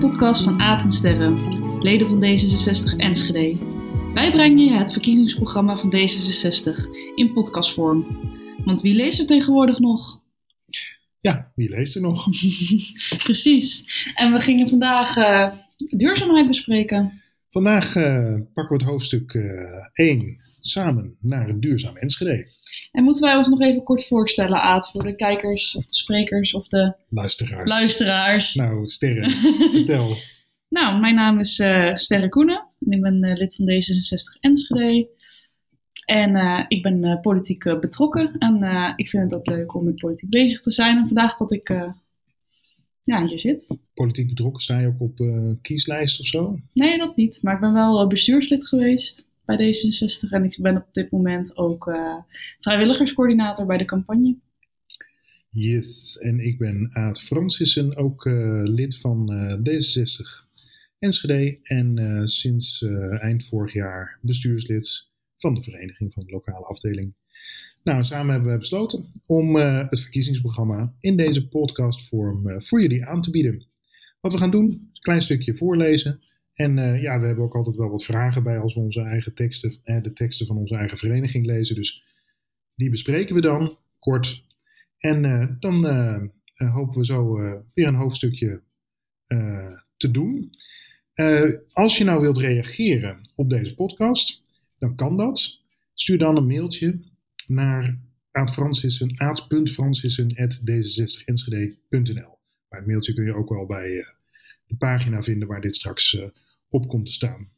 de podcast van Aad en Sterren, leden van D66 Enschede. Wij brengen je het verkiezingsprogramma van D66 in podcastvorm. Want wie leest er tegenwoordig nog? Ja, wie leest er nog? Precies. En we gingen vandaag uh, duurzaamheid bespreken. Vandaag uh, pakken we het hoofdstuk uh, 1 samen naar een duurzaam Enschede. En moeten wij ons nog even kort voorstellen, Aad, voor de kijkers of de sprekers of de luisteraars? luisteraars. Nou, Sterren, vertel. Nou, mijn naam is uh, Sterre Koenen en ik ben uh, lid van D66 Enschede. En uh, ik ben politiek betrokken en ik vind het ook leuk om met politiek bezig te zijn. En vandaag dat ik ja, hier zit. Politiek betrokken, sta je ook op kieslijst of zo? Nee, dat niet. Maar ik ben wel bestuurslid geweest bij D66 en ik ben op dit moment ook vrijwilligerscoördinator bij de campagne. Yes, en ik ben Aad Francissen, ook lid van D66 Enschede en sinds eind vorig jaar bestuurslid van de vereniging van de lokale afdeling. Nou, samen hebben we besloten om het verkiezingsprogramma in deze podcastvorm voor jullie aan te bieden. Wat we gaan doen, een klein stukje voorlezen. En ja, we hebben ook altijd wel wat vragen bij als we onze eigen teksten, de teksten van onze eigen vereniging lezen. Dus die bespreken we dan kort. En dan hopen we zo weer een hoofdstukje te doen. Als je nou wilt reageren op deze podcast, dan kan dat. Stuur dan een mailtje naar aad.francissen.d66enschede.nl Maar het mailtje kun je ook wel bij de pagina vinden waar dit straks uh, op komt te staan.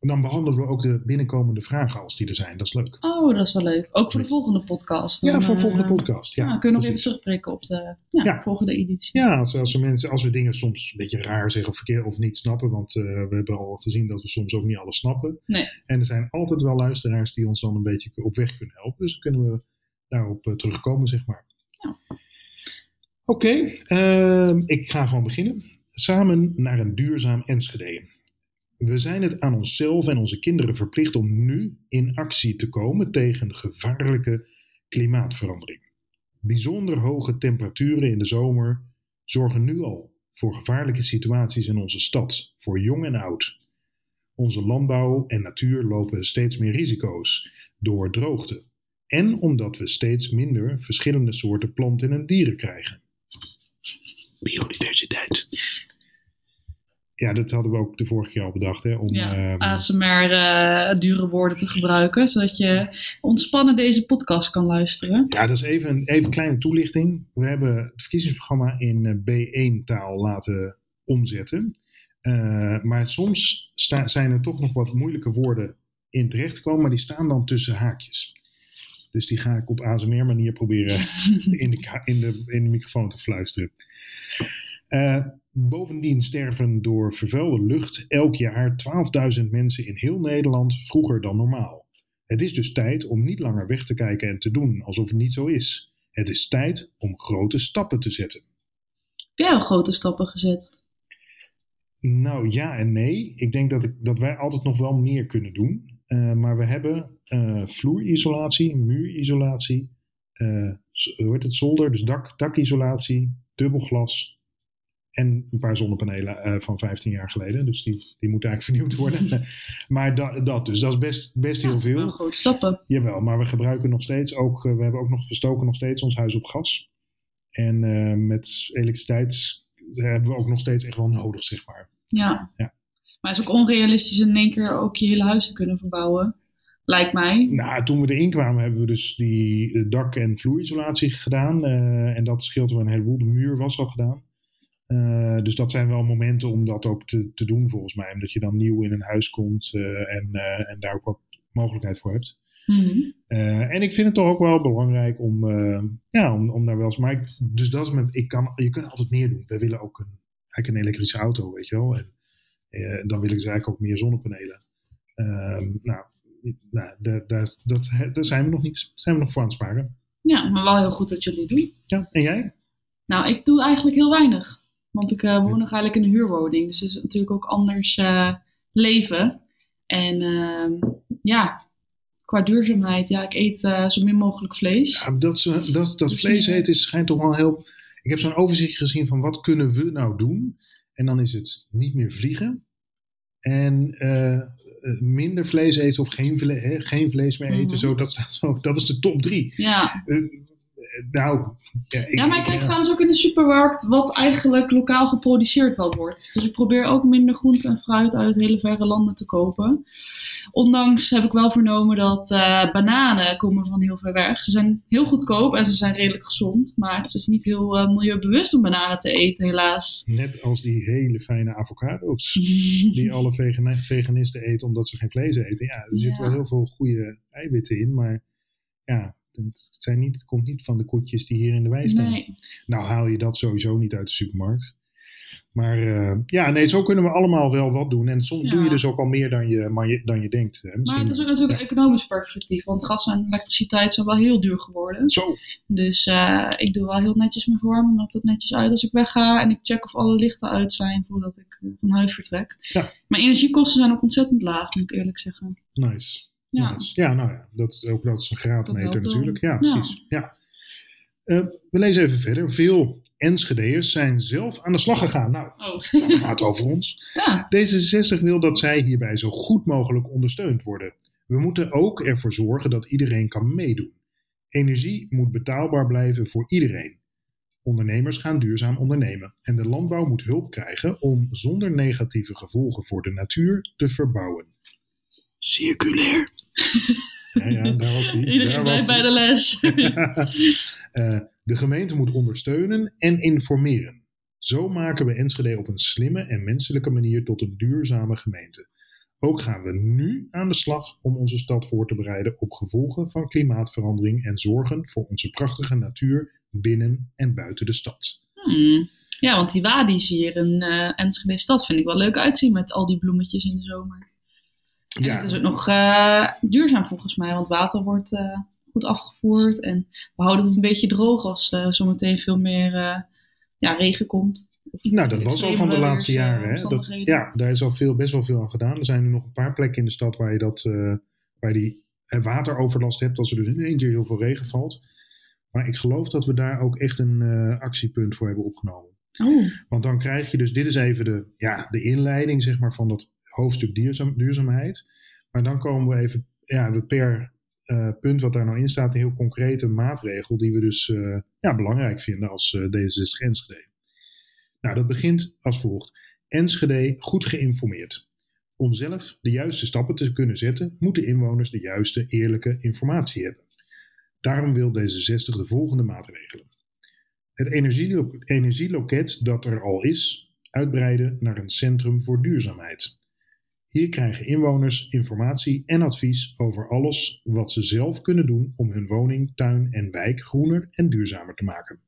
En dan behandelen we ook de binnenkomende vragen als die er zijn. Dat is leuk. Oh, dat is wel leuk. Ook voor de volgende podcast. Dan, ja, voor de volgende podcast. Ja, nou, kunnen we nog even terugprikken op de ja, ja. volgende editie. Ja, als, als, we mensen, als we dingen soms een beetje raar zeggen of verkeerd of niet snappen. Want uh, we hebben al gezien dat we soms ook niet alles snappen. Nee. En er zijn altijd wel luisteraars die ons dan een beetje op weg kunnen helpen. Dus dan kunnen we daarop uh, terugkomen, zeg maar. Ja. Oké, okay, uh, ik ga gewoon beginnen. Samen naar een duurzaam Enschede. We zijn het aan onszelf en onze kinderen verplicht om nu in actie te komen tegen gevaarlijke klimaatverandering. Bijzonder hoge temperaturen in de zomer zorgen nu al voor gevaarlijke situaties in onze stad, voor jong en oud. Onze landbouw en natuur lopen steeds meer risico's door droogte en omdat we steeds minder verschillende soorten planten en dieren krijgen. Biodiversiteit. Ja, dat hadden we ook de vorige keer al bedacht. Hè, om, ja, um, ASMR uh, dure woorden te gebruiken, zodat je ontspannen deze podcast kan luisteren. Ja, dat is even een even kleine toelichting. We hebben het verkiezingsprogramma in B1-taal laten omzetten. Uh, maar soms zijn er toch nog wat moeilijke woorden in terechtgekomen, maar die staan dan tussen haakjes. Dus die ga ik op ASMR-manier proberen in, de, in, de, in de microfoon te fluisteren. Uh, bovendien sterven door vervuilde lucht elk jaar 12.000 mensen in heel Nederland vroeger dan normaal. Het is dus tijd om niet langer weg te kijken en te doen alsof het niet zo is. Het is tijd om grote stappen te zetten. Heb jij al grote stappen gezet? Nou ja en nee. Ik denk dat, ik, dat wij altijd nog wel meer kunnen doen. Uh, maar we hebben uh, vloerisolatie, muurisolatie, uh, hoe heet het, zolder, dus dak, dakisolatie, dubbelglas, en een paar zonnepanelen uh, van 15 jaar geleden. Dus die, die moeten eigenlijk vernieuwd worden. maar da, dat dus, dat is best, best heel veel. Ja, grote stappen. Jawel, maar we gebruiken nog steeds ook, uh, we hebben ook nog verstoken nog steeds ons huis op gas. En uh, met elektriciteit hebben we ook nog steeds echt wel nodig, zeg maar. Ja. ja. Maar het is ook onrealistisch in één keer ook je hele huis te kunnen verbouwen. Lijkt mij. Nou, toen we erin kwamen hebben we dus die dak- en vloerisolatie gedaan. en dat scheelt wel een heleboel. De muur was al gedaan. Uh, dus dat zijn wel momenten om dat ook te, te doen volgens mij. Omdat je dan nieuw in een huis komt uh, en, uh, en daar ook wat mogelijkheid voor hebt. Mm -hmm. en ik vind het toch ook wel belangrijk om, ja, om, om daar wel eens... Maar ik, dus dat is mijn, ik kan, je kunt altijd meer doen. We willen ook een, eigenlijk een elektrische auto, weet je wel. En dan wil ik dus eigenlijk ook meer zonnepanelen. Ehm, nou, nou daar, daar, dat, daar zijn we nog niet zijn we nog voor aan het sparen. Ja, maar wel heel goed dat jullie doen. Ja, en jij? Nou, ik doe eigenlijk heel weinig. Want ik uh, woon nog eigenlijk in een huurwoning. Dus het is natuurlijk ook anders uh, leven. En uh, ja, qua duurzaamheid, ja, ik eet uh, zo min mogelijk vlees. Ja, dat, dat, dat dus vlees eten schijnt toch wel heel... Ik heb zo'n overzicht gezien van wat kunnen we nou doen. En dan is het niet meer vliegen. En eh, eh, minder vlees eten of geen, vle geen vlees meer eten. Mhm. zo, dat, staat zo, dat is de top drie. Ja. Nou, ja, ik, ja, maar ik kijk trouwens ook in de supermarkt wat eigenlijk lokaal geproduceerd wel wordt. Dus ik probeer ook minder groente en fruit uit hele verre landen te kopen. Ondanks heb ik wel vernomen dat eh, bananen komen van heel ver weg. Ze zijn heel goedkoop en ze zijn redelijk gezond. Maar het is niet heel eh, milieubewust om bananen te eten, helaas. Net als die hele fijne avocado's. Die alle veganisten eten omdat ze geen vlees eten. Ja, er zitten Ja. wel heel veel goede eiwitten in. Maar ja, het, zijn niet, het komt niet van de koetjes die hier in de wei staan. Nee. Nou haal je dat sowieso niet uit de supermarkt. Maar eh, ja, nee, zo kunnen we allemaal wel wat doen. En soms Ja. doe je dus ook al meer dan je, maar je, dan je denkt. Hè. Maar het is ook natuurlijk een economisch perspectief. Want gas en elektriciteit zijn wel heel duur geworden. Zo, Dus eh, ik doe wel heel netjes mijn verwarming altijd netjes uit als ik wegga. En ik check of alle lichten uit zijn voordat ik eh, van huis vertrek. Ja. Mijn energiekosten zijn ook ontzettend laag, moet ik eerlijk zeggen. nice. Ja. Nice. ja nou ja, dat, ook dat is een graadmeter natuurlijk. Ja, precies. Ja. Eh, we lezen even verder. Veel Enschede'ers zijn zelf aan de slag gegaan. Nou, Oh, dat gaat over ons. ja. D66 wil dat zij hierbij zo goed mogelijk ondersteund worden. We moeten ook ervoor zorgen dat iedereen kan meedoen. Energie moet betaalbaar blijven voor iedereen. Ondernemers gaan duurzaam ondernemen en de landbouw moet hulp krijgen om zonder negatieve gevolgen voor de natuur te verbouwen. Circulair. Ja, ja, daar was die. Iedereen daar was blijft bij de les. Eh, de gemeente moet ondersteunen en informeren. Zo maken we Enschede op een slimme en menselijke manier tot een duurzame gemeente. Ook gaan we nu aan de slag om onze stad voor te bereiden op gevolgen van klimaatverandering en zorgen voor onze prachtige natuur binnen en buiten de stad. Hmm. Ja, want die wadi's hier in eh Enschede stad vind ik wel leuk uitzien met al die bloemetjes in de zomer. En Ja, het is ook nog eh, duurzaam volgens mij, want water wordt eh, goed afgevoerd. En we houden het een beetje droog als er zometeen veel meer ja, regen komt. Nou, dat was al van de laatste jaren. Hè? Dat, ja, daar is al veel, best wel veel aan gedaan. Er zijn nu nog een paar plekken in de stad waar je, dat, waar je die wateroverlast hebt als er dus in één keer heel veel regen valt. Maar ik geloof dat we daar ook echt een actiepunt voor hebben opgenomen. Oh, Want dan krijg je dus, dit is even de, ja, de inleiding zeg maar, van dat hoofdstuk duurzaam, duurzaamheid. Maar dan komen we even ja, we per eh, punt wat daar nou in staat, een heel concrete maatregel die we dus eh, ja, belangrijk vinden als eh D66 Enschede. Nou, dat begint als volgt. Enschede goed geïnformeerd. Om zelf de juiste stappen te kunnen zetten, moeten inwoners de juiste, eerlijke informatie hebben. Daarom wil D66 de volgende maatregelen. Het energielo- energieloket dat er al is, uitbreiden naar een centrum voor duurzaamheid. Hier krijgen inwoners informatie en advies over alles wat ze zelf kunnen doen om hun woning, tuin en wijk groener en duurzamer te maken.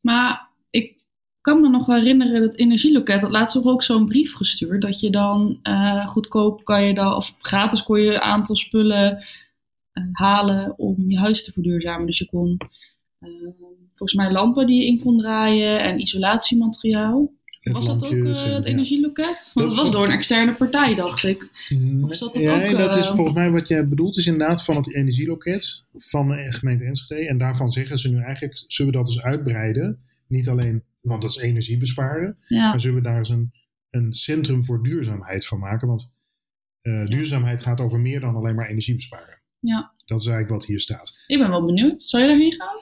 maar ik kan me nog herinneren dat energieloket had laatst ook zo'n brief gestuurd. Dat je dan eh, goedkoop kan je dan, of gratis kon je een aantal spullen eh, halen om je huis te verduurzamen. Dus je kon eh, volgens mij lampen die je in kon draaien en isolatiemateriaal. Was dat ook eh, het ja. energieloket? Want Dat het was door een externe partij, dacht ik. Of zat dat Nee, ook, dat is eh, volgens mij wat jij bedoelt, is inderdaad van het energieloket van de gemeente Enschede. En daarvan zeggen ze nu eigenlijk, zullen we dat eens uitbreiden? Niet alleen, want dat is energie besparen, Ja, maar zullen we daar eens een, een centrum voor duurzaamheid van maken? Want eh, duurzaamheid gaat over meer dan alleen maar energie besparen. ja. Dat is eigenlijk wat hier staat. Ik ben wel benieuwd. Zou je daarheen gaan?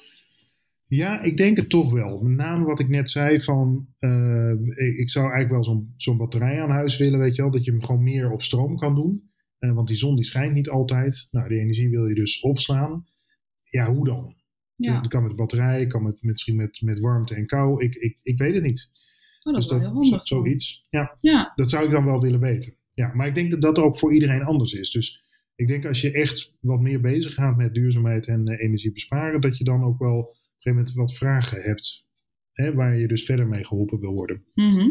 Ja, ik denk het toch wel. Met name wat ik net zei van, eh, ik zou eigenlijk wel zo'n zo'n batterij aan huis willen, weet je wel. Dat je hem gewoon meer op stroom kan doen. Eh, want die zon die schijnt niet altijd. Nou, die energie wil je dus opslaan. Ja, hoe dan? Ja, Dat kan met batterij, kan met, misschien met, met warmte en kou. Ik, ik, ik weet het niet. oh, dat is Dus wel heel handig. zo- zoiets. Ja, Ja, dat zou ik dan wel willen weten. Ja, maar ik denk dat dat ook voor iedereen anders is. Dus ik denk als je echt wat meer bezig gaat met duurzaamheid en eh, energie besparen, dat je dan ook wel gegeven moment wat vragen hebt. Hè, waar je dus verder mee geholpen wil worden. mhm.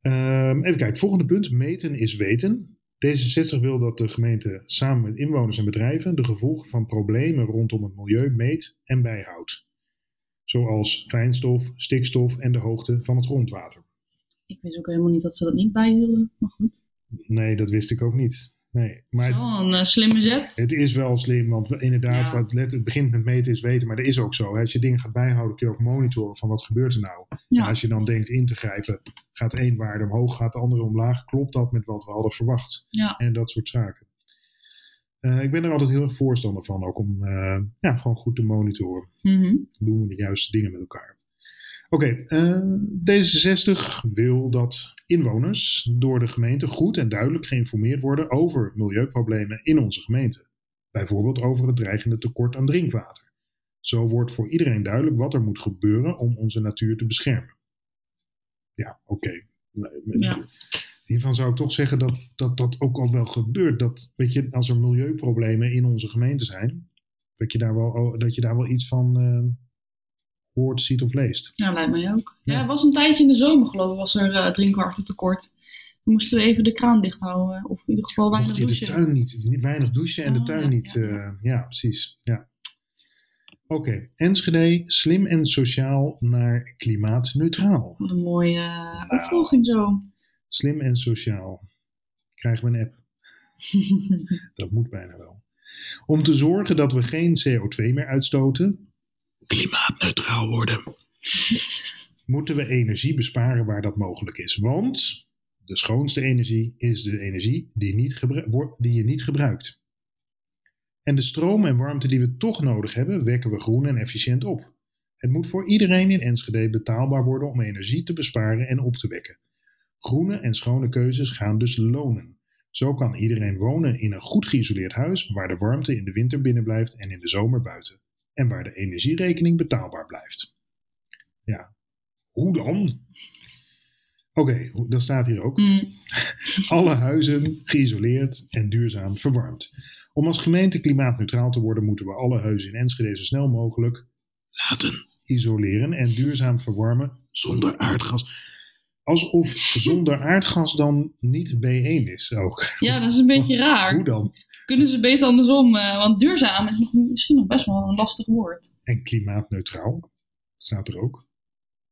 Ehm, even kijken, volgende punt. Meten is weten. D66 wil dat de gemeente samen met inwoners en bedrijven de gevolgen van problemen rondom het milieu meet en bijhoudt. Zoals fijnstof, stikstof en de hoogte van het grondwater. ik wist ook helemaal niet dat ze dat niet bijhielden. Maar goed. Nee, dat wist ik ook niet. Nee, maar wel een eh, slimme zet. het is wel slim, want inderdaad, Ja. wat let, het begint met meten is weten, maar dat is ook zo. hè. Als je dingen gaat bijhouden, kun je ook monitoren van wat gebeurt er nou. En als je dan denkt in te grijpen, gaat één waarde omhoog, gaat de andere omlaag, klopt dat met wat we hadden verwacht? Ja. En dat soort zaken. Eh, ik ben er altijd heel erg voorstander van, ook om eh, ja, gewoon goed te monitoren. Mhm. doen we de juiste dingen met elkaar. Oké, eh, D66 wil dat inwoners door de gemeente goed en duidelijk geïnformeerd worden over milieuproblemen in onze gemeente. Bijvoorbeeld over het dreigende tekort aan drinkwater. Zo wordt voor iedereen duidelijk wat er moet gebeuren om onze natuur te beschermen. Ja, oké. Ja. Hiervan zou ik toch zeggen dat, dat dat ook al wel gebeurt. Dat, weet je, als er milieuproblemen in onze gemeente zijn, dat je daar wel, dat je daar wel iets van eh, ziet of leest. Ja, lijkt mij ook. Ja, er was een tijdje in de zomer geloof ik, was er eh drinkwatertekort. Toen moesten we even de kraan dicht houden. Of in ieder geval weinig je de douchen. tuin niet, niet weinig douchen en de Oh, tuin ja, niet. ja, Ja, ja precies. Ja. Oké, Enschede, slim en sociaal naar klimaatneutraal. Wat een mooie eh, opvolging zo. Slim en sociaal. Krijgen we een app? Dat moet bijna wel. Om te zorgen dat we geen CO2 meer uitstoten, klimaatneutraal worden, moeten we energie besparen waar dat mogelijk is. Want de schoonste energie is de energie die, niet die je niet gebruikt. En de stroom en warmte die we toch nodig hebben, wekken we groen en efficiënt op. Het moet voor iedereen in Enschede betaalbaar worden om energie te besparen en op te wekken. Groene en schone keuzes gaan dus lonen. Zo kan iedereen wonen in een goed geïsoleerd huis waar de warmte in de winter binnen blijft en in de zomer buiten. En waar de energierekening betaalbaar blijft. Ja, hoe dan? Oké, dat staat hier ook. Mm. Alle huizen geïsoleerd en duurzaam verwarmd. Om als gemeente klimaatneutraal te worden, moeten we alle huizen in Enschede zo snel mogelijk laten isoleren en duurzaam verwarmen zonder aardgas. Alsof zonder aardgas dan niet B1 is ook. Ja, dat is een beetje raar. Hoe dan? Kunnen ze beter andersom? eh, want duurzaam is misschien nog best wel een lastig woord. En klimaatneutraal staat er ook.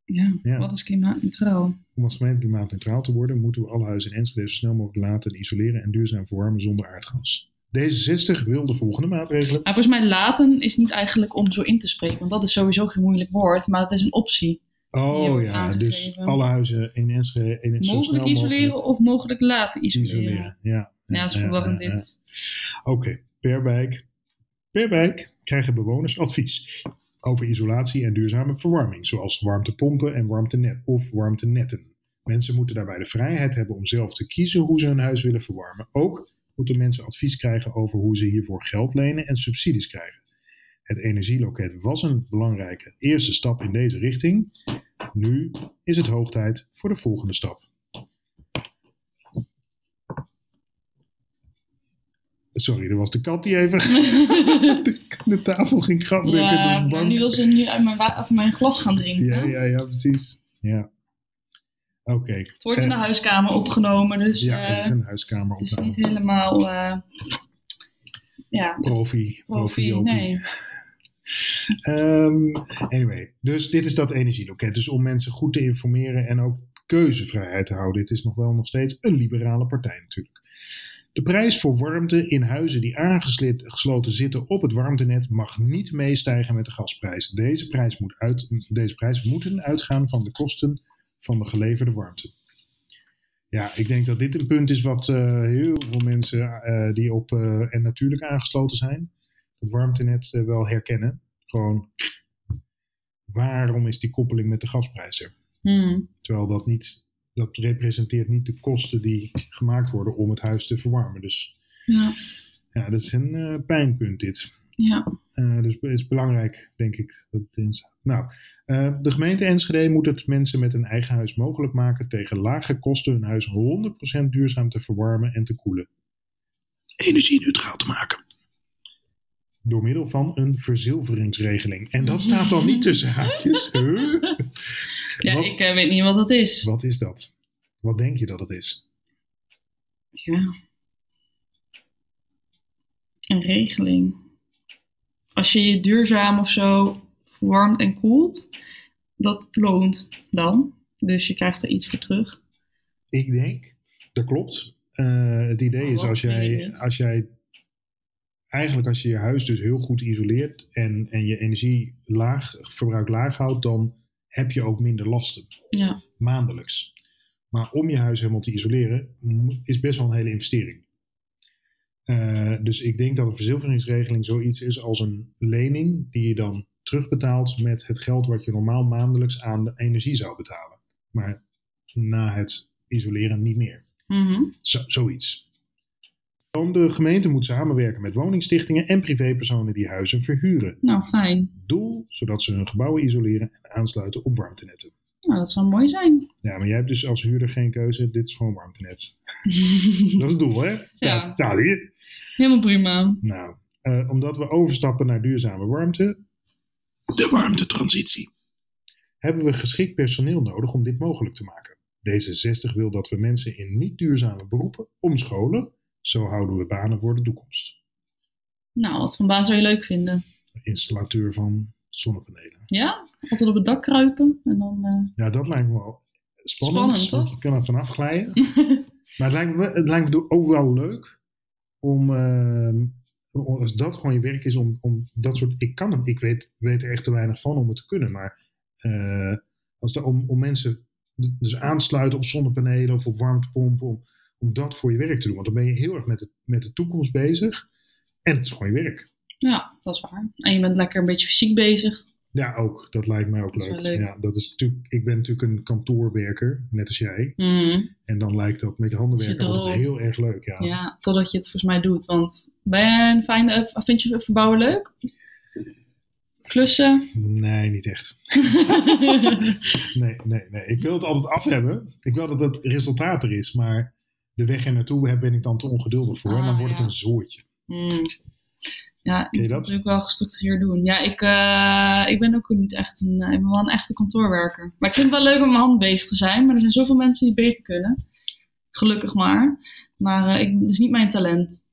Ja, Ja. wat is klimaatneutraal? Om als gemeente klimaatneutraal te worden, moeten we alle huizen in Enschede zo snel mogelijk laten isoleren en duurzaam verwarmen zonder aardgas. D66 wil de volgende maatregelen. Maar volgens mij laten is niet eigenlijk om zo in te spreken. Want dat is sowieso geen moeilijk woord. Maar het is een optie. Oh ja, dus alle huizen in Enschede in Mogelijk isoleren of mogelijk laten isoleren. isoleren. Ja, Ja, dat is verwarrend ja, ja. dit. Oké, per wijk. Per wijk krijgen bewoners advies over isolatie en duurzame verwarming, zoals warmtepompen en warmtenet of warmtenetten. Mensen moeten daarbij de vrijheid hebben om zelf te kiezen hoe ze hun huis willen verwarmen. Ook moeten mensen advies krijgen over hoe ze hiervoor geld lenen en subsidies krijgen. Het energieloket was een belangrijke eerste stap in deze richting. Nu is het hoog tijd voor de volgende stap. Sorry, er was de kat die even de, de tafel ging grafdekken. Ja, de nu wil ze nu uit mijn, uit mijn glas gaan drinken. Ja, ja, ja, precies. Ja. Oké. Het wordt in de Eh, huiskamer opgenomen, dus Ja, eh, het is een huiskamer het is niet helemaal eh, ja, Profi. profi. Profi. Nee. Ehm, anyway, dus dit is dat energieloket. Dus om mensen goed te informeren en ook keuzevrijheid te houden. Het is nog wel nog steeds een liberale partij natuurlijk. De prijs voor warmte in huizen die aangesloten zitten op het warmtenet mag niet meestijgen met de gasprijs. Deze prijs, moet uit, deze prijs moeten uitgaan van de kosten van de geleverde warmte. Ja, ik denk dat dit een punt is wat eh, heel veel mensen eh, die op eh, en natuurlijk aangesloten zijn, het warmtenet eh, wel herkennen. Gewoon, waarom is die koppeling met de gasprijs er? Hmm. Terwijl dat niet, dat representeert niet de kosten die gemaakt worden om het huis te verwarmen. Dus Ja. ja, dat is een eh, pijnpunt dit. ja. Eh, dus het is belangrijk, denk ik, dat het in staat. Nou, eh, de gemeente Enschede moet het mensen met een eigen huis mogelijk maken tegen lage kosten hun huis 100% duurzaam te verwarmen en te koelen. Energie-neutraal te maken. Door middel van een verzilveringsregeling. En dat staat dan niet tussen haakjes. Huh? Ja, Wat? ik eh, weet niet wat dat is. Wat is dat? Wat denk je dat het is? Ja. Een regeling. Als je je duurzaam of zo verwarmt en koelt, dat loont dan. Dus je krijgt er iets voor terug. Ik denk, dat klopt. Eh, het idee Oh, is als jij, als jij eigenlijk als je je huis dus heel goed isoleert en, en je energie laag, verbruik laag houdt, dan heb je ook minder lasten Ja. maandelijks. Maar om je huis helemaal te isoleren is best wel een hele investering. Eh, dus ik denk dat een verzilveringsregeling zoiets is als een lening die je dan terugbetaalt met het geld wat je normaal maandelijks aan de energie zou betalen. Maar na het isoleren niet meer. Mhm. Zo, zoiets. Dan de gemeente moet samenwerken met woningstichtingen en privépersonen die huizen verhuren. Nou, fijn. Doel, zodat ze hun gebouwen isoleren en aansluiten op warmtenetten. Nou, dat zou mooi zijn. Ja, maar jij hebt dus als huurder geen keuze. Dit is gewoon warmtenet. Dat is het doel, hè? Staat, Ja. staat hier. Helemaal prima. Nou, eh, omdat we overstappen naar duurzame warmte, de warmtetransitie, hebben we geschikt personeel nodig om dit mogelijk te maken. D66 wil dat we mensen in niet duurzame beroepen omscholen. Zo houden we banen voor de toekomst. Nou, wat voor baan zou je leuk vinden? Installateur van zonnepanelen. Ja? Altijd op het dak kruipen en dan... eh, Ja, dat lijkt me wel spannend. Spannend, want toch? je kan er vanaf glijden. maar het lijkt, me, het lijkt me ook wel leuk om, ehm, als dat gewoon je werk is, om, om dat soort. Ik kan het, ik weet, weet er echt te weinig van om het te kunnen, maar eh, als er, om, om mensen dus aansluiten op zonnepanelen of op warmtepompen, om, om dat voor je werk te doen. Want dan ben je heel erg met, het, met de toekomst bezig en het is gewoon je werk. ja, dat is waar. En je bent lekker een beetje fysiek bezig. Ja, ook. Dat lijkt mij ook leuk. Ja, dat is natuurlijk, ik ben natuurlijk een kantoorwerker, net als jij. Mhm. En dan lijkt dat met je handen werken altijd heel erg leuk. Ja. Ja, totdat je het volgens mij doet. Want ben fijne, eh, vind je verbouwen leuk? Klussen? Nee, niet echt. Nee, nee, nee. Ik wil het altijd af hebben. Ik wil dat het resultaat er is. Maar de weg er naartoe heb- ben ik dan te ongeduldig voor. en dan Ah, wordt ja. het een zooitje. Hmm. Ja, je ik dat? moet natuurlijk wel gestructureerd doen. Ja, ik, eh, ik ben ook niet echt een, eh, ik ben wel een echte kantoorwerker. Maar ik vind het wel leuk om mijn hand bezig te zijn. Maar er zijn zoveel mensen die beter kunnen. Gelukkig maar. Maar eh, ik, het is niet mijn talent.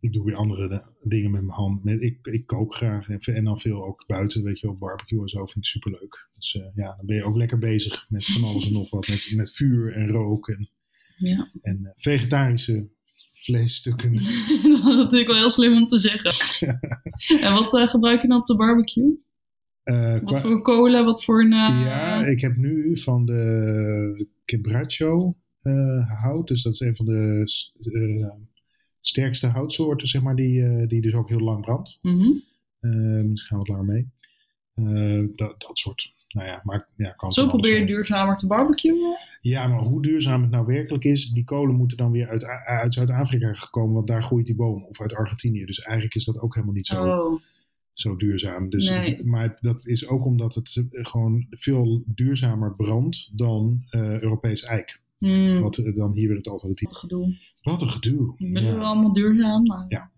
Ik doe weer andere de- dingen met mijn hand. Ik, ik kook graag. En, en dan veel ook buiten. Weet je, op barbecue en zo. Vind ik superleuk. Dus ja, dan ben je ook lekker bezig met van alles en nog wat. Met, met vuur en rook. En, Ja. en eh, vegetarische vleesstukken. dat is natuurlijk wel heel slim om te zeggen. en wat eh, gebruik je dan op de barbecue? Eh, Wat voor kolen, wat voor een... Ja, ik heb nu van de quebracho hout. Dus dat is een van de sterkste houtsoorten, zeg maar, die, die dus ook heel lang brandt. mhm. Eh, misschien gaan we wat langer mee. Dat, dat soort. Nou ja, maar ja, kan Zo probeer je zijn. duurzamer te barbecuen. Ja, maar hoe duurzaam het nou werkelijk is, die kolen moeten dan weer uit, uit Zuid-Afrika gekomen, want daar groeit die boom. Of uit Argentinië. Dus eigenlijk is dat ook helemaal niet zo, Oh, zo duurzaam. Dus, Nee. Maar dat is ook omdat het eh, gewoon veel duurzamer brandt dan eh, Europees eik. hmm, Wat eh, dan hier weer het alternatief. wat een gedoe. Wat een gedoe. Ik ben Ja. wel allemaal duurzaam, maar Ja.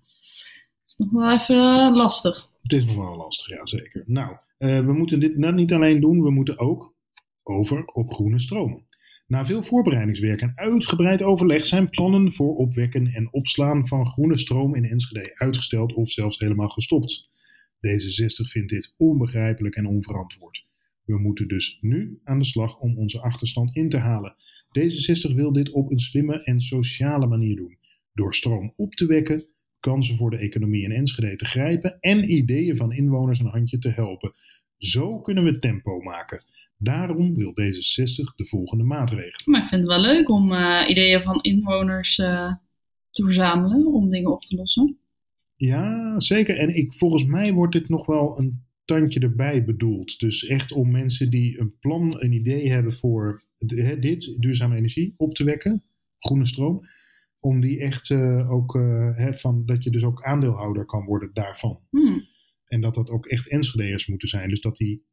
het is nog wel even eh, lastig. Het is nog wel lastig, ja zeker. Nou, eh, we moeten dit net niet alleen doen, we moeten ook over op groene stroom. Na veel voorbereidingswerk en uitgebreid overleg zijn plannen voor opwekken en opslaan van groene stroom in Enschede uitgesteld of zelfs helemaal gestopt. D66 vindt dit onbegrijpelijk en onverantwoord. We moeten dus nu aan de slag om onze achterstand in te halen. D66 wil dit op een slimme en sociale manier doen. Door stroom op te wekken, kansen voor de economie in Enschede te grijpen en ideeën van inwoners een handje te helpen. Zo kunnen we tempo maken. Daarom wil D66 de volgende maatregelen. Maar ik vind het wel leuk om eh, ideeën van inwoners eh, te verzamelen om dingen op te lossen. Ja, zeker. En ik, volgens mij wordt dit nog wel een tandje erbij bedoeld. Dus echt om mensen die een plan, een idee hebben voor dit, duurzame energie, op te wekken, groene stroom. Om die echt eh, ook, eh, hè, van, dat je dus ook aandeelhouder kan worden daarvan. Hmm. En dat dat ook echt Enschede'ers moeten zijn. Dus dat die,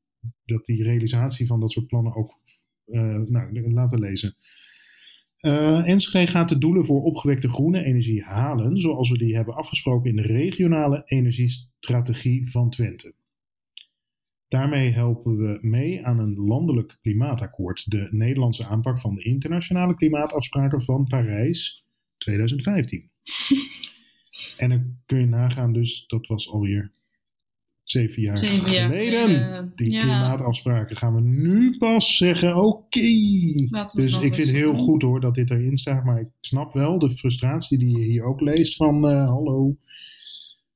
dat die realisatie van dat soort plannen ook. eh, nou, laten we lezen. Eh Enschede gaat de doelen voor opgewekte groene energie halen, zoals we die hebben afgesproken in de regionale energiestrategie van Twente. Daarmee helpen we mee aan een landelijk klimaatakkoord, de Nederlandse aanpak van de internationale klimaatafspraken van Parijs 2015. en dan kun je nagaan, dus dat was alweer zeven jaar Zeven jaar geleden. Die ja. klimaatafspraken gaan we nu pas zeggen, oké. Dus ik vind het heel doen. goed hoor dat dit erin staat, maar ik snap wel de frustratie die je hier ook leest van, eh, hallo,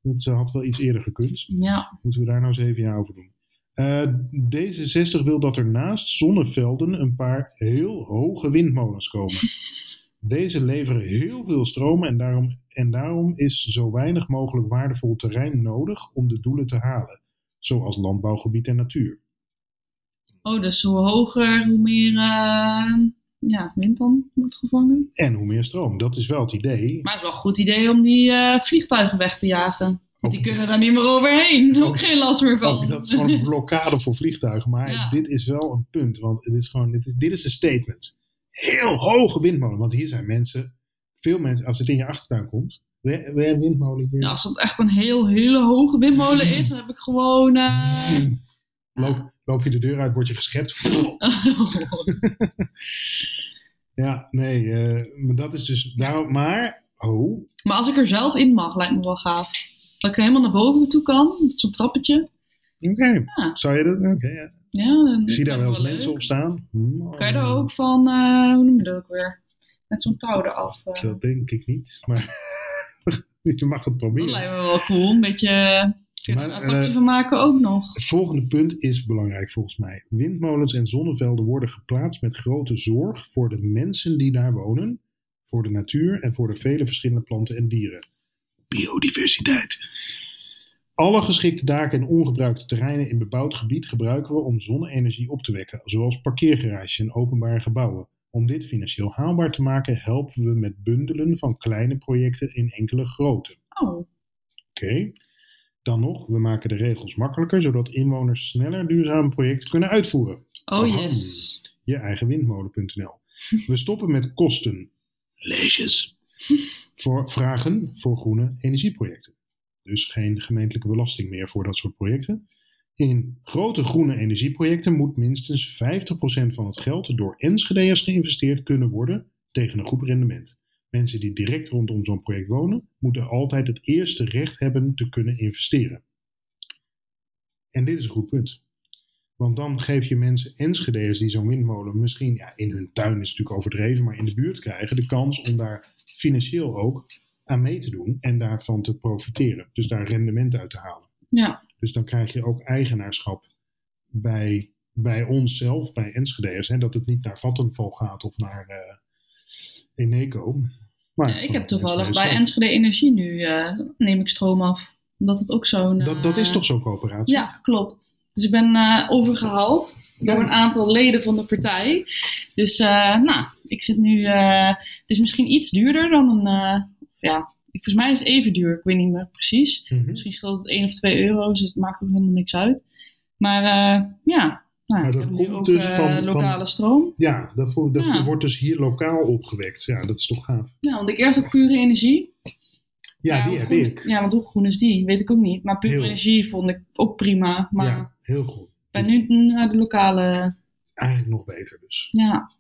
het eh, had wel iets eerder gekund. Ja, Moeten we daar nou zeven jaar over doen? Eh, D66 wil dat er naast zonnevelden een paar heel hoge windmolens komen. Deze leveren heel veel stroom en daarom, en daarom is zo weinig mogelijk waardevol terrein nodig om de doelen te halen, zoals landbouwgebied en natuur. oh, dus hoe hoger, hoe meer eh, ja, wind dan wordt gevangen. En hoe meer stroom, dat is wel het idee. Maar het is wel een goed idee om die eh, vliegtuigen weg te jagen. Want die kunnen daar niet meer overheen. Ook Ook- geen last meer van. Ook dat is gewoon een blokkade voor vliegtuigen. Maar Ja. dit is wel een punt. Want het is gewoon, dit, is, dit is een statement. Heel hoge windmolen. Want hier zijn mensen, veel mensen, als het in je achtertuin komt. Wil je een windmolen? Ja, als het echt een heel, hele hoge windmolen is, dan heb ik gewoon... eh, loop, loop je de deur uit, word je geschept. Ja, nee. eh, maar dat is dus. Daarom, maar. Oh. maar als ik er zelf in mag, lijkt me wel gaaf. Dat ik helemaal naar boven toe kan, met zo'n trappetje. Oké. Ja. Zou je dat? Oké. ja. Ja, zie daar wel eens me mensen leuk. op staan. Kan je er ook van, eh, hoe noem je dat ook weer? Met zo'n touw eraf. eh. Dat denk ik niet. Maar. je mag het dat proberen. lijkt me wel cool. Een beetje, kun je er een attractie eh, van maken ook nog. Het volgende punt is belangrijk volgens mij. Windmolens en zonnevelden worden geplaatst met grote zorg voor de mensen die daar wonen, voor de natuur en voor de vele verschillende planten en dieren. Biodiversiteit. Alle geschikte daken en ongebruikte terreinen in bebouwd gebied gebruiken we om zonne-energie op te wekken, zoals parkeergarages en openbare gebouwen. Om dit financieel haalbaar te maken helpen we met bundelen van kleine projecten in enkele grote. Oh, Oké. Dan nog, we maken de regels makkelijker, zodat inwoners sneller duurzame projecten kunnen uitvoeren. oh yes. Je eigen windmolen.nl. We stoppen met kosten. Leesjes. Voor vragen voor groene energieprojecten. Dus geen gemeentelijke belasting meer voor dat soort projecten. In grote groene energieprojecten moet minstens 50% van het geld door Enschede'ers geïnvesteerd kunnen worden tegen een goed rendement. Mensen die direct rondom zo'n project wonen, moeten altijd het eerste recht hebben te kunnen investeren. En dit is een goed punt. Want dan geef je mensen Enschede'ers die zo'n windmolen misschien ja, in hun tuin is natuurlijk overdreven, maar in de buurt krijgen, de kans om daar financieel ook aan mee te doen en daarvan te profiteren. Dus daar rendement uit te halen. Ja, Dus dan krijg je ook eigenaarschap bij, bij onszelf, bij Enschede'ers. Hè, dat het niet naar Vattenval gaat of naar eh Eneco. Maar Ja, ik heb toevallig bij zelf. Enschede Energie nu, eh, neem ik stroom af. Omdat het ook zo'n... Dat, dat is eh, toch zo'n coöperatie? Ja, klopt. Dus ik ben eh, overgehaald door een aantal leden van de partij. Dus nou, ik zit nu... het is misschien iets duurder dan een... ja, volgens mij is het even duur. Ik weet niet meer precies. Mhm. Misschien scheelt het 1 of 2 euro, dus het maakt ook helemaal niks uit. Maar eh, ja, nou, Maar dat komt ook dus eh, van- van- lokale stroom. Ja, dat, vo- dat Ja. wordt dus hier lokaal opgewekt. Ja, dat is toch gaaf. Ja, want ik eerst ook pure energie. Ja, die heb groen- ik. Ja, want hoe groen is die? Weet ik ook niet. Maar pure Heel. energie vond ik ook prima. Maar Ja, heel goed. ben nu naar de lokale... Eigenlijk nog beter dus. Ja,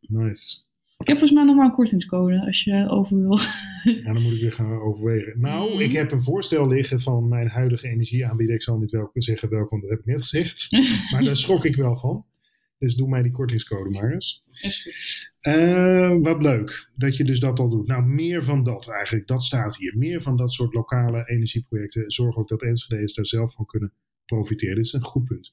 Nice. Ik heb volgens mij nog maar een kortingscode als je over wil. Ja, dan moet ik weer gaan overwegen. Nou, Mhm. ik heb een voorstel liggen van mijn huidige energieaanbieder. Ik zal niet welke, zeggen welke, want dat heb ik net gezegd. Maar daar schrok ik wel van. Dus doe mij die kortingscode maar eens. is goed. Eh, wat leuk dat je dus dat al doet. Nou, meer van dat eigenlijk. Dat staat hier. Meer van dat soort lokale energieprojecten. Zorg ook dat Enschede's daar zelf van kunnen profiteren. Dit is een goed punt.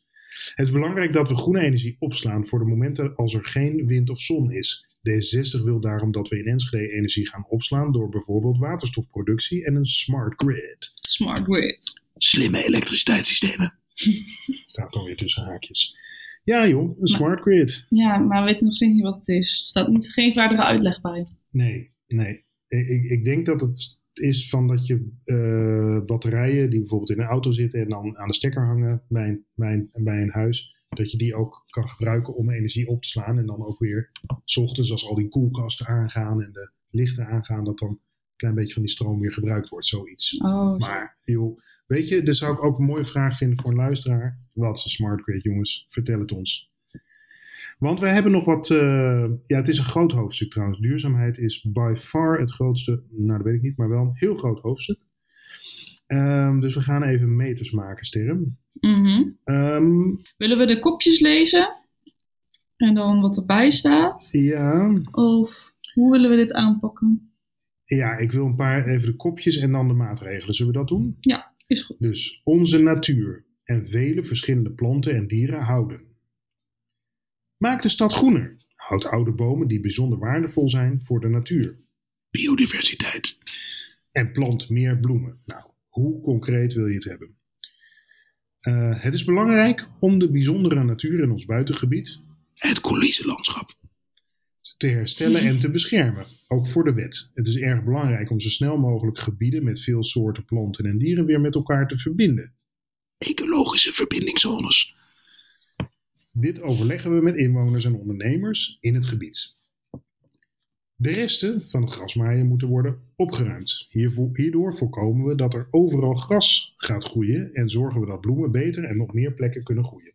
Het is belangrijk dat we groene energie opslaan voor de momenten als er geen wind of zon is. D66 wil daarom dat we in Enschede energie gaan opslaan door bijvoorbeeld waterstofproductie en een smart grid. Smart grid. Slimme elektriciteitssystemen. Staat dan weer tussen haakjes. Ja joh, een smart grid. Ja, maar we weten nog steeds niet wat het is. Er staat niet, geen verdere uitleg bij. Nee, nee. Ik, ik- ik denk dat het is van dat je eh, batterijen die bijvoorbeeld in een auto zitten en dan aan de stekker hangen bij een, bij, een, bij een huis, dat je die ook kan gebruiken om energie op te slaan. En dan ook weer, s ochtends als al die koelkasten aangaan en de lichten aangaan, dat dan een klein beetje van die stroom weer gebruikt wordt, zoiets. Oh, Maar joh, weet je, dit zou ik ook een mooie vraag vinden voor een luisteraar. Wat is een smart grid, jongens? Vertel het ons. Want we hebben nog wat. eh, ja, het is een groot hoofdstuk trouwens. Duurzaamheid is by far het grootste. Nou, dat weet ik niet, maar wel een heel groot hoofdstuk. Ehm, dus we gaan even meters maken, Sterren. Mhm. Ehm, Willen we de kopjes lezen? En dan wat erbij staat? ja, Of hoe willen we dit aanpakken? ja, ik wil een paar even de kopjes en dan de maatregelen. Zullen we dat doen? Ja, is goed. Dus onze natuur en vele verschillende planten en dieren houden. Maak de stad groener. Houd oude bomen die bijzonder waardevol zijn voor de natuur. Biodiversiteit. En plant meer bloemen. Nou, hoe concreet wil je het hebben? Eh, het is belangrijk om de bijzondere natuur in ons buitengebied, het coulissenlandschap, te herstellen en te beschermen. Ook voor de wet. Het is erg belangrijk om zo snel mogelijk gebieden met veel soorten planten en dieren weer met elkaar te verbinden. Ecologische verbindingszones. Dit overleggen we met inwoners en ondernemers in het gebied. De resten van het grasmaaien moeten worden opgeruimd. Hierdoor voorkomen we dat er overal gras gaat groeien en zorgen we dat bloemen beter en op meer plekken kunnen groeien.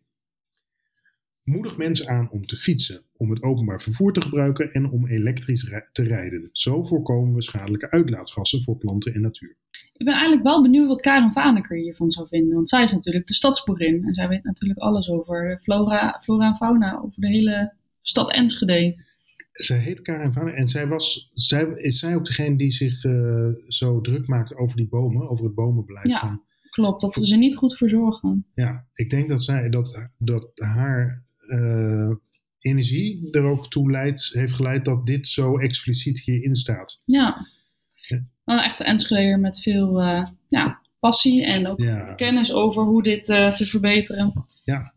Moedig mensen aan om te fietsen, om het openbaar vervoer te gebruiken en om elektrisch te rijden. Zo voorkomen we schadelijke uitlaatgassen voor planten en natuur. Ik ben eigenlijk wel benieuwd wat Karen Vaneker hiervan zou vinden. Want zij is natuurlijk de stadsboerin. En zij weet natuurlijk alles over flora, flora en fauna. Over de hele stad Enschede. Zij heet Karin van en zij was, zij, is zij ook degene die zich eh, zo druk maakt over die bomen, over het bomenbeleid Ja. van Klopt, dat we ze niet goed verzorgen. Ja, ik denk dat, zij, dat, dat haar eh, energie er ook toe leidt, heeft geleid dat dit zo expliciet hierin staat. Ja. Wel een echte Enschedeer met veel eh, ja, passie en ook Ja. kennis over hoe dit eh, te verbeteren. Ja.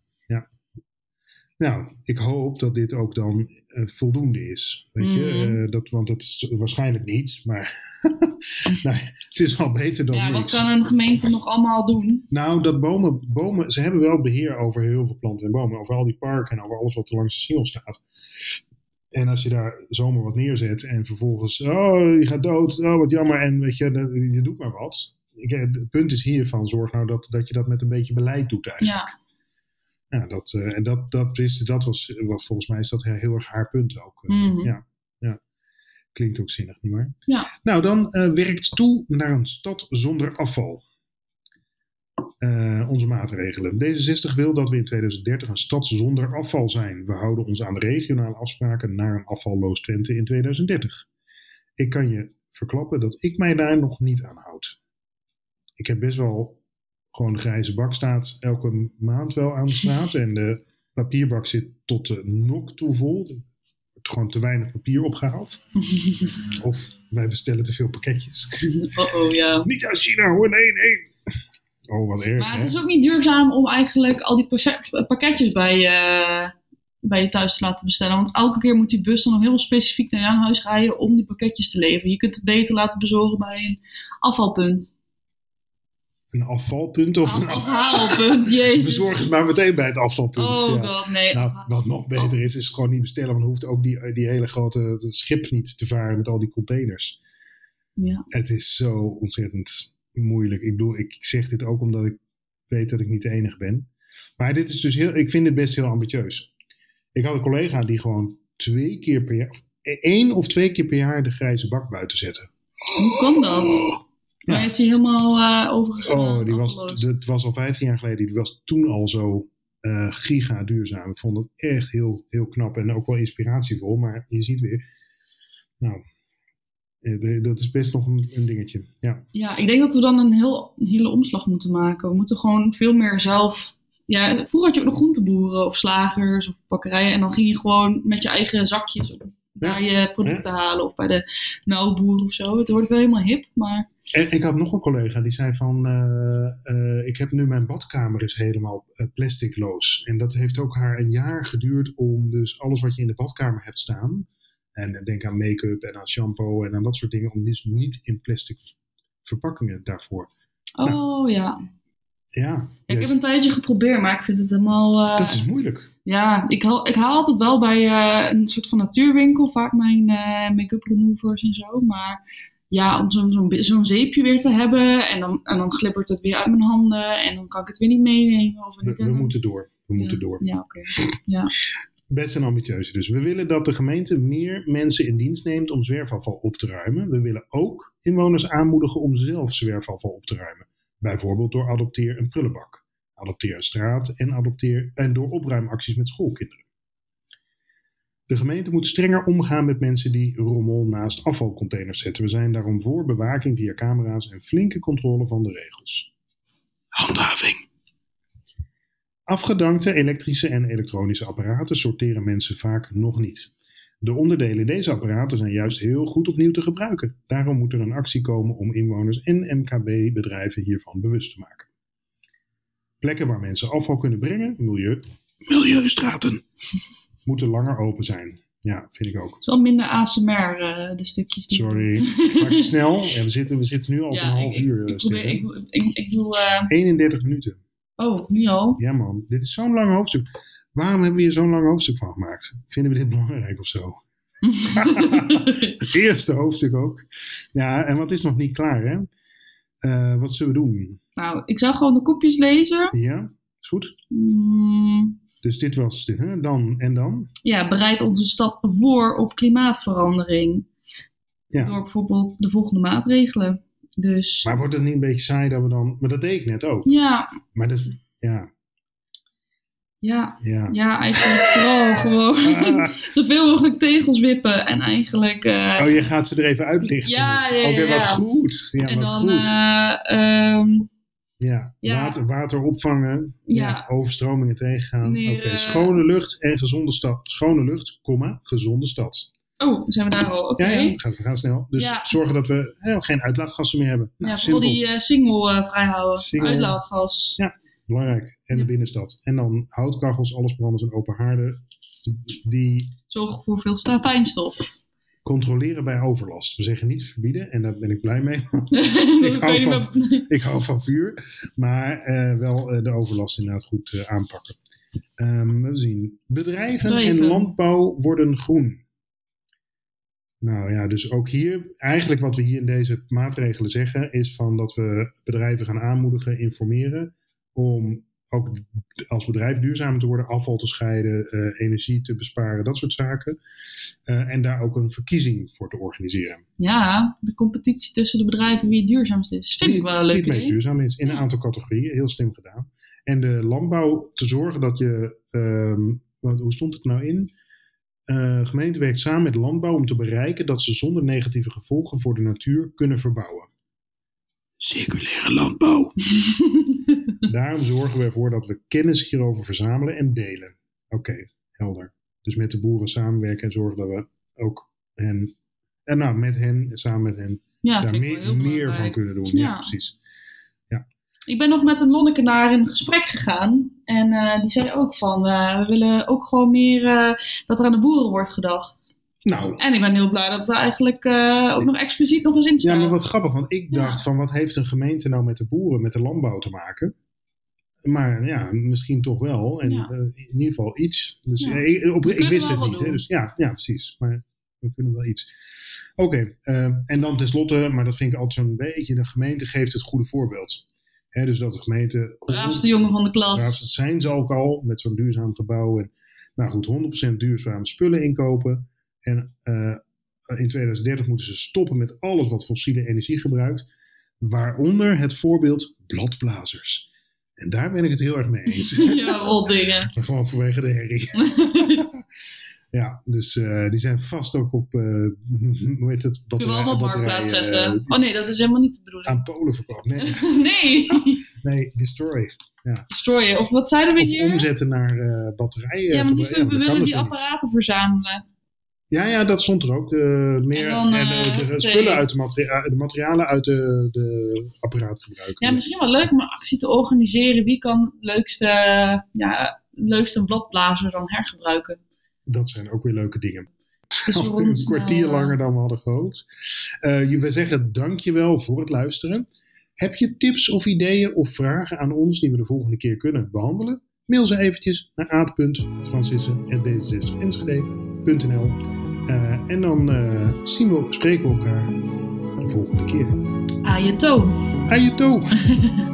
Nou, ik hoop dat dit ook dan eh, voldoende is. Weet je, Mhm. Eh, dat, want dat is waarschijnlijk niet, maar nou, het is wel beter dan Ja, wat kan een gemeente nog allemaal doen? Nou, dat bomen, bomen, ze hebben wel beheer over heel veel planten en bomen, over al die parken en over alles wat er langs de singel staat. En als je daar zomaar wat neerzet en vervolgens, oh, je gaat dood, oh, wat jammer, en weet je, dat- je doet maar wat. Ik, eh, het punt is hiervan, zorg nou dat, dat je dat met een beetje beleid doet eigenlijk. Ja, Ja, dat, eh, en dat, dat, is, dat was, wat volgens mij is dat heel erg haar punt ook. eh, Mhm. ja, ja. Klinkt ook zinnig, nietwaar? ja. Nou, dan eh, werkt toe naar een stad zonder afval. Onze maatregelen. D66 wil dat we in 2030 een stad zonder afval zijn. We houden ons aan de regionale afspraken naar een afvalloos Twente in 2030. Ik kan je verklappen dat ik mij daar nog niet aan houd. Ik heb best wel gewoon de grijze bak staat elke maand wel aan de straat. en de papierbak zit tot de nok toe vol. Er wordt gewoon te weinig papier opgehaald. Of wij bestellen te veel pakketjes. Oh, oh ja. Niet uit China hoor, nee, nee. Oh, wat erg, Maar hè? het is ook niet duurzaam om eigenlijk al die pakketjes bij je, bij je thuis te laten bestellen. Want elke keer moet die bus dan nog heel specifiek naar jouw huis rijden om die pakketjes te leveren. Je kunt het beter laten bezorgen bij een afvalpunt. Een afvalpunt of een Afhaalpunt, jezus. Bezorg het maar meteen bij het afvalpunt. Oh ja. god, nee. Nou, wat nog beter is, is gewoon niet bestellen. Want dan hoeft ook die, die hele grote schip niet te varen met al die containers. Ja. Het is zo ontzettend moeilijk. Ik bedoel, ik zeg dit ook omdat ik weet dat ik niet de enige ben. Maar dit is dus heel, ik vind het best heel ambitieus. Ik had een collega die gewoon twee keer per jaar, één of twee keer per jaar de grijze bak buiten zette. Hoe kan dat? Maar is die helemaal overgegaan? Oh, die was, het was al 15 jaar geleden. Die was toen al zo eh giga duurzaam. Ik vond het echt heel, heel knap en ook wel inspiratievol. Maar je ziet weer, nou, eh, dat is best nog een, een dingetje. Ja. Ja, ik denk dat we dan een, heel, een hele omslag moeten maken. We moeten gewoon veel meer zelf. Ja, vroeger had je ook nog groenteboeren of slagers of bakkerijen. En dan ging je gewoon met je eigen zakjes naar je producten halen. Of bij de melkboer of zo. Het wordt wel helemaal hip, maar En ik had nog een collega die zei van, eh, eh, ik heb nu mijn badkamer is helemaal eh, plasticloos. En dat heeft ook haar een jaar geduurd om dus alles wat je in de badkamer hebt staan. En denk aan make-up en aan shampoo en aan dat soort dingen. Om dus niet in plastic verpakkingen daarvoor. oh ja. Ja, Ik yes. heb een tijdje geprobeerd, maar ik vind het helemaal... eh, dat is moeilijk. Ja, ik haal, ik haal altijd wel bij eh, een soort van natuurwinkel vaak mijn eh, make-up removers en zo. Maar ja, om zo'n zo'n zo'n zeepje weer te hebben en dan, en dan glibbert het weer uit mijn handen en dan kan ik het weer niet meenemen. Of We, niet, we moeten door. We moeten ja, door. Ja, oké. Ja. Best een ambitieuze dus. We willen dat de gemeente meer mensen in dienst neemt om zwerfafval op te ruimen. We willen ook inwoners aanmoedigen om zelf zwerfafval op te ruimen. Bijvoorbeeld door adopteer een prullenbak, adopteer een straat en, adopteer, en door opruimacties met schoolkinderen. De gemeente moet strenger omgaan met mensen die rommel naast afvalcontainers zetten. We zijn daarom voor bewaking via camera's en flinke controle van de regels. Handhaving. Afgedankte elektrische en elektronische apparaten sorteren mensen vaak nog niet. De onderdelen in deze apparaten zijn juist heel goed opnieuw te gebruiken. Daarom moet er een actie komen om inwoners en MKB-bedrijven hiervan bewust te maken. Plekken waar mensen afval kunnen brengen, milieu, milieustraten, moeten langer open zijn. Ja, vind ik ook. Het is wel minder ASMR, uh, de stukjes. Die Sorry, maak het snel. Ja, we, zitten, we zitten nu al Ja, een half ik, uur. Ik, eh, ik, probeer, ik, ik, ik doe... eh, 31 minuten. oh, nu al? Ja man, dit is zo'n lang hoofdstuk. Waarom hebben we hier zo'n lang hoofdstuk van gemaakt? Vinden we dit belangrijk of zo? Het eerste hoofdstuk ook. Ja, en wat is nog niet klaar hè? Eh, wat zullen we doen? nou, ik zou gewoon de kopjes lezen. Ja, is goed. Mm, Dus dit was de, hè? dan en dan. ja, bereid onze stad voor op klimaatverandering. Ja. Door bijvoorbeeld de volgende maatregelen. Dus Maar wordt het niet een beetje saai dat we dan... Maar dat deed ik net ook. ja, Maar dat. Ja, ja, ja. ja, eigenlijk vooral gewoon Ah. zoveel mogelijk tegels wippen. En eigenlijk... eh, Oh, je gaat ze er even uitlichten. Ja, ja, ja, Oké, wat goed. Ja, en wat dan... goed. eh, ehm, ja. Water, water opvangen. Ja. Overstromingen tegengaan. Nee, Oké, eh, schone lucht en gezonde stad. Schone lucht, komma, gezonde stad. oh, zijn we daar al? Oké. Ja, ja, we gaan, snel. Dus Ja. zorgen dat we geen uitlaatgassen meer hebben. Nou, Ja, vooral die eh, single vrijhouden. Single. Uitlaatgas. Ja. Belangrijk. En de binnenstad. En dan houtkachels, alles branders en open haarden. Die Zorg voor veel fijnstof. controleren bij overlast. We zeggen niet verbieden en daar ben ik blij mee. hou van- ik hou van vuur. Maar eh, wel eh, de overlast inderdaad goed eh, aanpakken. Ehm, we zien. Bedrijven, Bedrijven. en landbouw worden groen. Nou ja, dus ook hier, eigenlijk wat we hier in deze maatregelen zeggen, is van dat we bedrijven gaan aanmoedigen, informeren, om ook als bedrijf duurzamer te worden, afval te scheiden, eh, energie te besparen, dat soort zaken. Eh, en daar ook een verkiezing voor te organiseren. Ja, de competitie tussen de bedrijven wie het duurzaamst is. Vind ik wel een Wie leuk het meest duurzaam is in een aantal categorieën. Heel slim gedaan. En de landbouw te zorgen dat je, ehm, wat, hoe stond het nou in? Eh gemeente werkt samen met landbouw om te bereiken dat ze zonder negatieve gevolgen voor de natuur kunnen verbouwen. Circulaire landbouw. Daarom zorgen we ervoor dat we kennis hierover verzamelen en delen. Oké, helder. Dus met de boeren samenwerken en zorgen dat we ook hen, en nou met hen, samen met hen, ja, daar meer, van kunnen doen. Ja, Ja. precies. Ik ben nog met een Lonnekenaar in gesprek gegaan. En eh, die zei ook van, eh, we willen ook gewoon meer eh, dat er aan de boeren wordt gedacht. Nou, En ik ben heel blij dat we eigenlijk eh, ook nog expliciet nog eens in Ja, staan. maar wat grappig, want ik Ja. dacht van wat heeft een gemeente nou met de boeren, met de landbouw te maken? Maar ja, misschien toch wel. En Ja. eh, in ieder geval iets. Dus Ja. eh, ik, op, ik wist het niet. Hè, dus, ja, ja, precies. Maar we kunnen wel iets. Oké, en dan tenslotte, maar dat vind ik altijd zo'n beetje, de gemeente geeft het goede voorbeeld. Hè, dus dat de gemeente... Braafste jongen van de klas. Ja, dat zijn ze ook al met zo'n duurzaam gebouw. En, nou goed, 100% duurzame spullen inkopen. En eh, in 2030 moeten ze stoppen met alles wat fossiele energie gebruikt. Waaronder het voorbeeld bladblazers. En daar ben ik het heel erg mee eens. ja, rotdingen. Maar gewoon vanwege de herrie. ja, dus eh, die zijn vast ook op, eh, hoe heet het? Kunnen we allemaal op marktplaats zetten. oh nee, dat is helemaal niet de bedoeling. aan Polen verkocht. Nee, nee, nee, destroy. destroyen. Of wat zeiden we Of hier? omzetten naar eh, batterijen. Ja, want die, we willen die niet. apparaten verzamelen. Ja, ja, dat stond er ook. De, meer, En dan, en eh, de, de de- spullen uit de, materia- de materialen uit de, de apparaten gebruiken. Ja, misschien wel leuk om een actie te organiseren. Wie kan het leukste, ja, leukste bladblazer dan hergebruiken? Dat zijn ook weer leuke dingen. Dus een kwartier eh, langer dan we hadden gehoopt. Eh, we zeggen dankjewel voor het luisteren. Heb je tips of ideeën of vragen aan ons die we de volgende keer kunnen behandelen? Mail ze eventjes naar aad.francissen.d66enschede.nl Eh, En dan eh, zien we, spreken we elkaar de volgende keer. Aan je